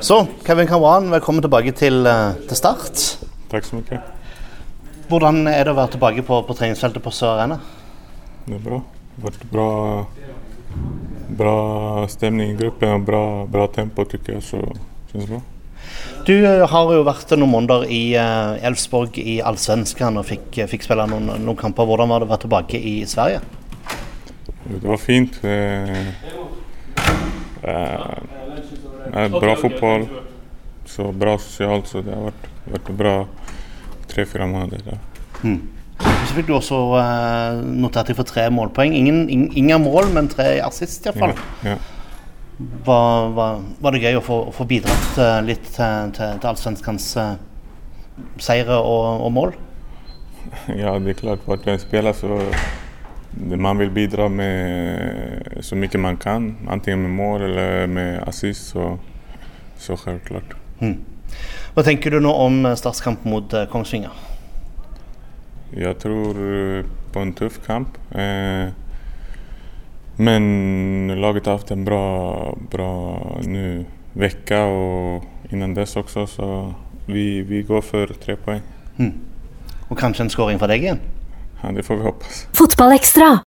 Så, Kevin Kawan, velkommen tilbake til, eh, til Start. Takk så mye. Hvordan er det å være tilbake på, på treningsfeltet på Sør Arena? Det er bra. Det har vært bra, bra stemning i gruppen og bra, bra tempo, tykker jeg. Så synes bra. Du eh, har jo vært noen måneder i eh, Elfsborg i Allsvenskan og fikk, fikk spille noen, noen kamper. Hvordan var det å være tilbake i Sverige? Det var fint. Eh, eh, bra fotball. Så bra sosialt, så det har vært, vært bra tre-fire måneder. der. Så fikk du også uh, notert deg for tre målpoeng. Ingen, ingen, ingen mål, men tre assist iallfall. Ja, ja. Var, var, var det gøy å få, å få bidratt uh, litt til, til, til Allsvenskans uh, seire og, og mål? ja, det er klart. Hvert gang en spiller så man vil bidra med så mye man kan. Enten med mål eller med assist, så, så helt Mm. Hva tenker du nå om startkamp mot eh, Kongsvinger? Jeg tror eh, på en tøff kamp. Eh, men laget har haft en bra, bra nu, vecka och innan dess också så vi, vi går for tre poeng. Og kanskje en skåring fra deg igjen? Ja, det får vi hoppas. Fotballekstra